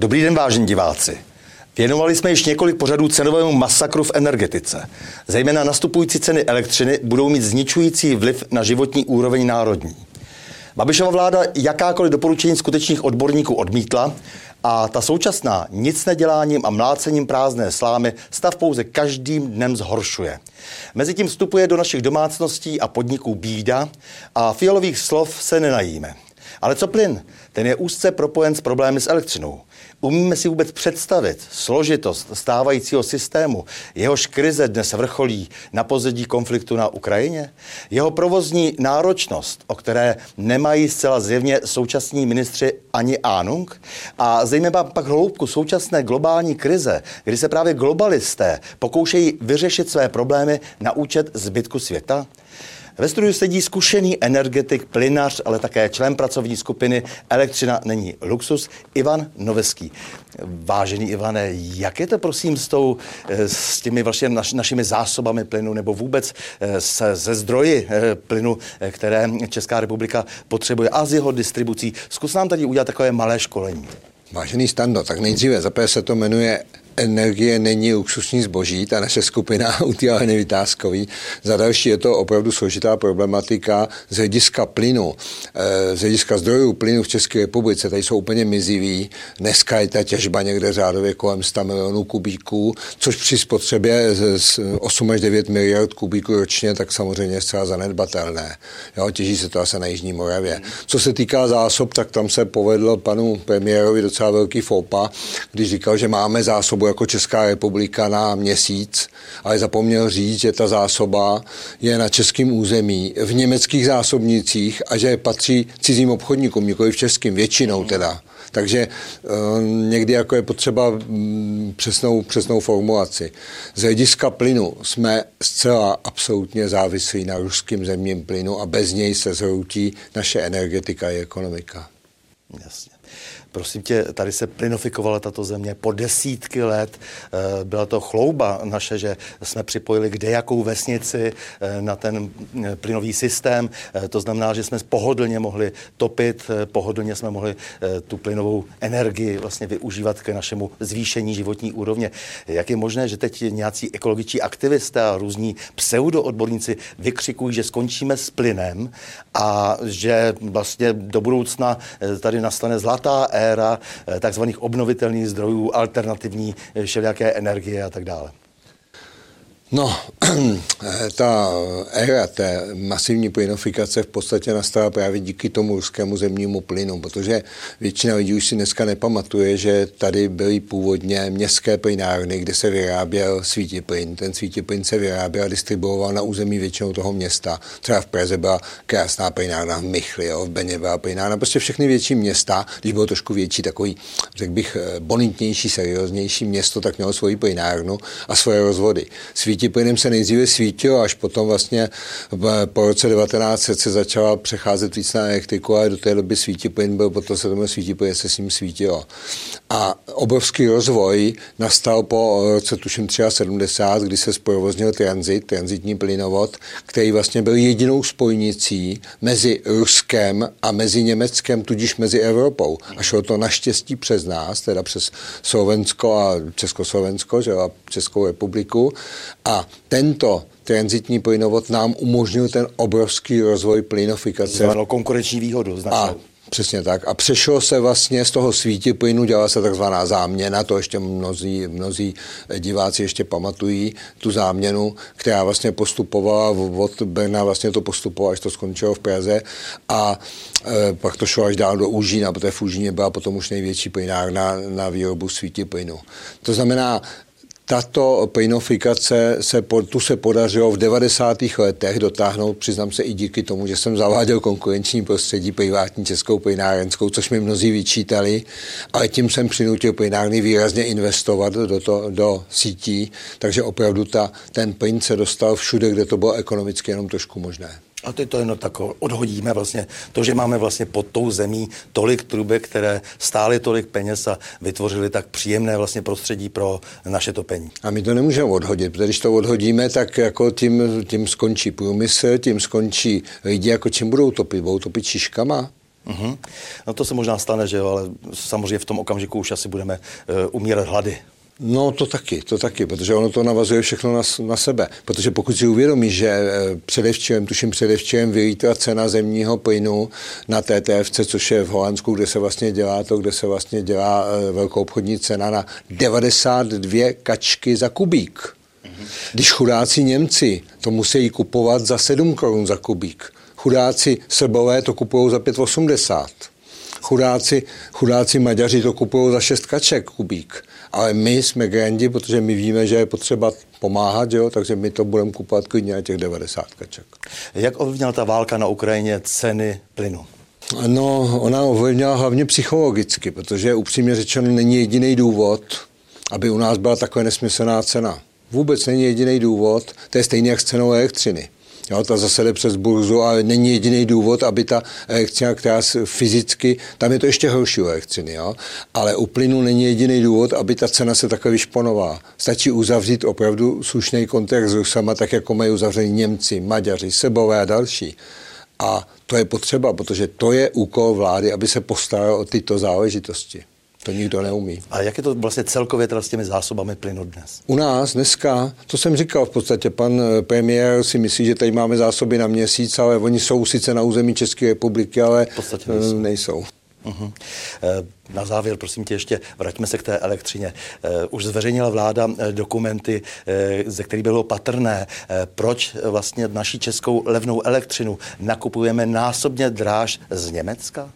Dobrý den, vážení diváci. Věnovali jsme již několik pořadů cenovému masakru v energetice. Zejména nastupující ceny elektřiny budou mít zničující vliv na životní úroveň národní. Babišova vláda jakákoliv doporučení skutečných odborníků odmítla a ta současná nic neděláním a mlácením prázdné slámy stav pouze každým dnem zhoršuje. Mezitím vstupuje do našich domácností a podniků bída a fialových slov se nenajíme. Ale co plyn? Ten je úzce propojen s problémy s elektřinou. Umíme si vůbec představit složitost stávajícího systému, jehož krize dnes vrcholí na pozadí konfliktu na Ukrajině? Jeho provozní náročnost, o které nemají zcela zjevně současní ministři ani ánung? A zejména pak hloubku současné globální krize, kdy se právě globalisté pokoušejí vyřešit své problémy na účet zbytku světa? Ve studiu sedí zkušený energetik, plynař, ale také člen pracovní skupiny Elektřina není luxus, Ivan Noveský. Vážený Ivane, jak je to prosím s, tou, eh, s těmi vaši, naš, našimi zásobami plynu nebo vůbec eh, se, ze zdroji eh, plynu, které Česká republika potřebuje a z jeho distribucí? Zkus nám tady udělat takové malé školení. Vážený Stando, tak nejdříve za se to jmenuje energie není luxusní zboží, ta naše skupina udělala nevytázkový. Za další je to opravdu složitá problematika z hlediska plynu, eh, z hlediska zdrojů plynu v České republice, tady jsou úplně mizivý. Dneska je ta těžba někde řádově kolem 100 milionů kubíků, což při spotřebě z 8 až 9 miliard kubíků ročně, tak samozřejmě je zcela zanedbatelné. Jo, těží se to asi na Jižní Moravě. Co se týká zásob, tak tam se povedlo panu premiérovi docela velký fopa, když říkal, že máme zásobu jako Česká republika na měsíc, ale zapomněl říct, že ta zásoba je na českém území v německých zásobnicích a že patří cizím obchodníkům, nikoli v českým, většinou teda. Takže uh, někdy jako je potřeba um, přesnou, přesnou formulaci. Z hlediska plynu jsme zcela absolutně závislí na ruským zemním plynu a bez něj se zhroutí naše energetika i ekonomika. Jasně. Prosím tě, tady se plinofikovala tato země po desítky let. Eh, byla to chlouba naše, že jsme připojili kde jakou vesnici eh, na ten eh, plynový systém. To znamená, že jsme pohodlně mohli topit, pohodlně jsme mohli tu plynovou energii vlastně využívat k našemu zvýšení životní úrovně. Jak je možné, že teď nějací ekologičtí aktivisté a různí pseudoodborníci vykřikují, že skončíme s plynem a že vlastně do budoucna tady nastane zlatá éra eh, takzvaných obnovitelných zdrojů, alternativní eh, všelijaké energie a tak dále. No, ta éra té masivní plynofikace v podstatě nastala právě díky tomu ruskému zemnímu plynu, protože většina lidí už si dneska nepamatuje, že tady byly původně městské plynárny, kde se vyráběl svítiplyn. Ten svítiplyn se vyráběl a distribuoval na území většinou toho města. Třeba v Praze byla krásná plynárna, v Michli, jo, v Beně byla plynárna, prostě všechny větší města, když bylo trošku větší, takový, řekl bych, bonitnější, serióznější město, tak mělo svoji plynárnu a svoje rozvody. Svít plynem se nejdříve svítilo, až potom vlastně po roce 1900 se začala přecházet víc na elektriku, ale do té doby plyn byl, potom se tomu plyn se s ním svítilo. A obrovský rozvoj nastal po roce tuším 73, kdy se zprovoznil transit, transitní plynovod, který vlastně byl jedinou spojnicí mezi Ruskem a mezi Německem, tudíž mezi Evropou. A šlo to naštěstí přes nás, teda přes Slovensko a Československo, že a Českou republiku. Tento transitní plynovod nám umožnil ten obrovský rozvoj plynofikace. Znamenalo konkurenční výhodu. Značnou. A Přesně tak. A přešlo se vlastně z toho plynu, dělala se takzvaná záměna, to ještě mnozí, mnozí diváci ještě pamatují, tu záměnu, která vlastně postupovala od Brna, vlastně to postupovalo, až to skončilo v Praze a e, pak to šlo až dál do Úžína, protože v Úžíně byla potom už největší plynárna na výrobu plynu. To znamená, tato plynofikace se, tu se podařilo v 90. letech dotáhnout, přiznám se i díky tomu, že jsem zaváděl konkurenční prostředí privátní českou plynárenskou, což mi mnozí vyčítali, ale tím jsem přinutil plynárny výrazně investovat do, to, do sítí, takže opravdu ta, ten plyn se dostal všude, kde to bylo ekonomicky jenom trošku možné. A to je to jenom tak odhodíme vlastně to, že máme vlastně pod tou zemí tolik trubek, které stály tolik peněz a vytvořili tak příjemné vlastně prostředí pro naše topení. A my to nemůžeme odhodit, protože když to odhodíme, tak jako tím, tím skončí průmysl, tím skončí lidi, jako čím budou topit, budou topit šiškama, Mm-hmm. No to se možná stane, že jo, ale samozřejmě v tom okamžiku už asi budeme uh, umírat hlady. No to taky, to taky, protože ono to navazuje všechno na, na sebe. Protože pokud si uvědomí, že eh, předevčím, tuším předevčím vylítla cena zemního plynu na TTFC, což je v Holandsku, kde se vlastně dělá to, kde se vlastně dělá eh, velkou obchodní cena na 92 kačky za kubík. Když chudáci Němci to musí kupovat za 7 korun za kubík, chudáci Srbové to kupují za 5,80. Chudáci, chudáci Maďaři to kupují za 6 kaček kubík. Ale my jsme grandi, protože my víme, že je potřeba pomáhat, jo? takže my to budeme kupovat klidně na těch 90 kaček. Jak ovlivnila ta válka na Ukrajině ceny plynu? No, ona ovlivnila hlavně psychologicky, protože upřímně řečeno není jediný důvod, aby u nás byla taková nesmyslná cena. Vůbec není jediný důvod, to je stejně jak s cenou elektřiny. Jo, ta zase jde přes burzu, ale není jediný důvod, aby ta elektřina, která fyzicky, tam je to ještě horší u elektřiny, jo, ale u plynu není jediný důvod, aby ta cena se takhle vyšponovala. Stačí uzavřít opravdu slušný kontrakt s Rusama, tak jako mají uzavřený Němci, Maďaři, Sebové a další. A to je potřeba, protože to je úkol vlády, aby se postaral o tyto záležitosti. To nikdo neumí. A jak je to vlastně celkově teda s těmi zásobami plynu dnes? U nás dneska, to jsem říkal v podstatě, pan eh, premiér si myslí, že tady máme zásoby na měsíc, ale oni jsou sice na území České republiky, ale v podstatě nejsou. nejsou. Uh-huh. Na závěr, prosím tě, ještě vraťme se k té elektřině. Eh, už zveřejnila vláda dokumenty, ze kterých bylo patrné, proč vlastně naší českou levnou elektřinu nakupujeme násobně dráž z Německa?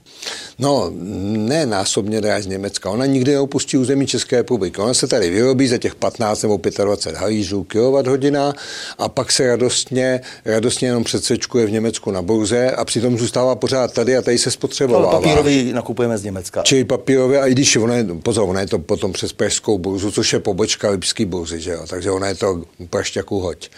No, ne násobně dráž z Německa. Ona nikdy neopustí území České republiky. Ona se tady vyrobí za těch 15 nebo 25 halířů hodina a pak se radostně, radostně jenom předsečkuje v Německu na burze a přitom zůstává pořád tady a tady se spotřebovává. Ale papírový nakupujeme z Německa. Čili papírové, a i když ono je, pozor, ono je to potom přes Pražskou burzu, což je pobočka Lipský burzy, že jo? takže ona je to prašťaku hoď.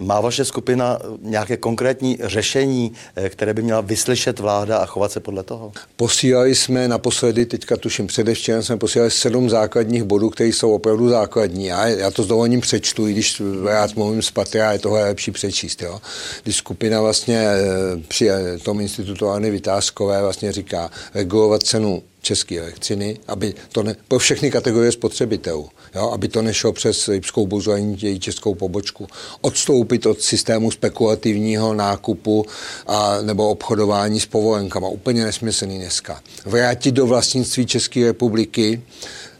Má vaše skupina nějaké konkrétní řešení, eh, které by měla vyslyšet vláda a chovat se podle toho? Posílali jsme naposledy, teďka tuším předevčírem, jsme posílali sedm základních bodů, které jsou opravdu základní. Já, já to s dovolením přečtu, i když rád mluvím z patra, je toho lepší přečíst. Jo. Když skupina vlastně eh, při eh, tom institutu Anny Vytázkové vlastně říká regulovat cenu české elektřiny, aby to ne, pro všechny kategorie spotřebitelů, jo, aby to nešlo přes Lipskou burzu ani její českou pobočku. Odstoupit od systému spekulativního nákupu a, nebo obchodování s povolenkama. Úplně nesmyslný dneska. Vrátit do vlastnictví České republiky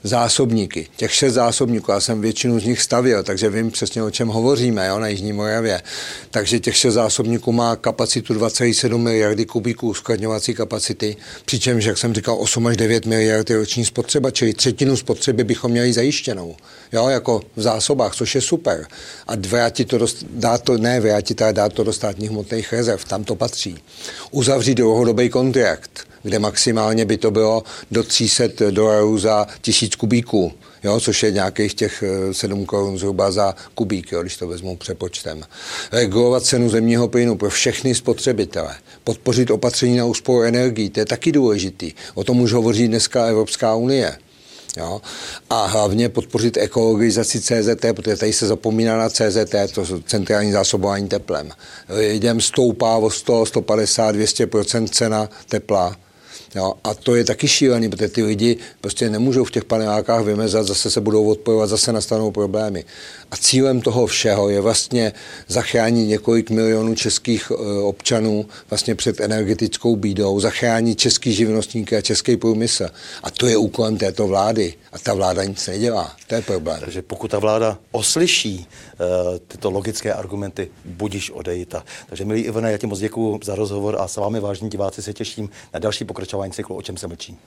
zásobníky. Těch šest zásobníků, já jsem většinu z nich stavil, takže vím přesně, o čem hovoříme jo, na Jižní Moravě. Takže těch šest zásobníků má kapacitu 2,7 miliardy kubíků uskladňovací kapacity, přičemž, jak jsem říkal, 8 až 9 miliard je roční spotřeba, čili třetinu spotřeby bychom měli zajištěnou, jo, jako v zásobách, což je super. A vrátit to, dost, dát to, ne vrátit, ale dát to do státních hmotných rezerv, tam to patří. Uzavřít dlouhodobý kontrakt, kde maximálně by to bylo do 300 dolarů za tisíc kubíků, jo, což je nějakých těch 7 eh, korun zhruba za kubík, jo, když to vezmu přepočtem. Regulovat cenu zemního plynu pro všechny spotřebitele. Podpořit opatření na úsporu energií, to je taky důležitý. O tom už hovoří dneska Evropská unie. Jo? A hlavně podpořit ekologizaci CZT, protože tady se zapomíná na CZT, to centrální zásobování teplem. Lidem stoupá o 100, 150, 200% cena tepla. Jo, a to je taky šílený, protože ty lidi prostě nemůžou v těch panelákách vymezat, zase se budou odpojovat, zase nastanou problémy. A cílem toho všeho je vlastně zachránit několik milionů českých e, občanů vlastně před energetickou bídou, zachránit český živnostníky a český průmysl. A to je úkolem této vlády. A ta vláda nic nedělá. To je problém. Takže pokud ta vláda oslyší uh, tyto logické argumenty, budíš odejita. Takže milí Ivane, já ti moc děkuji za rozhovor a s vámi, vážní diváci, se těším na další pokračování cyklu O čem se mlčí.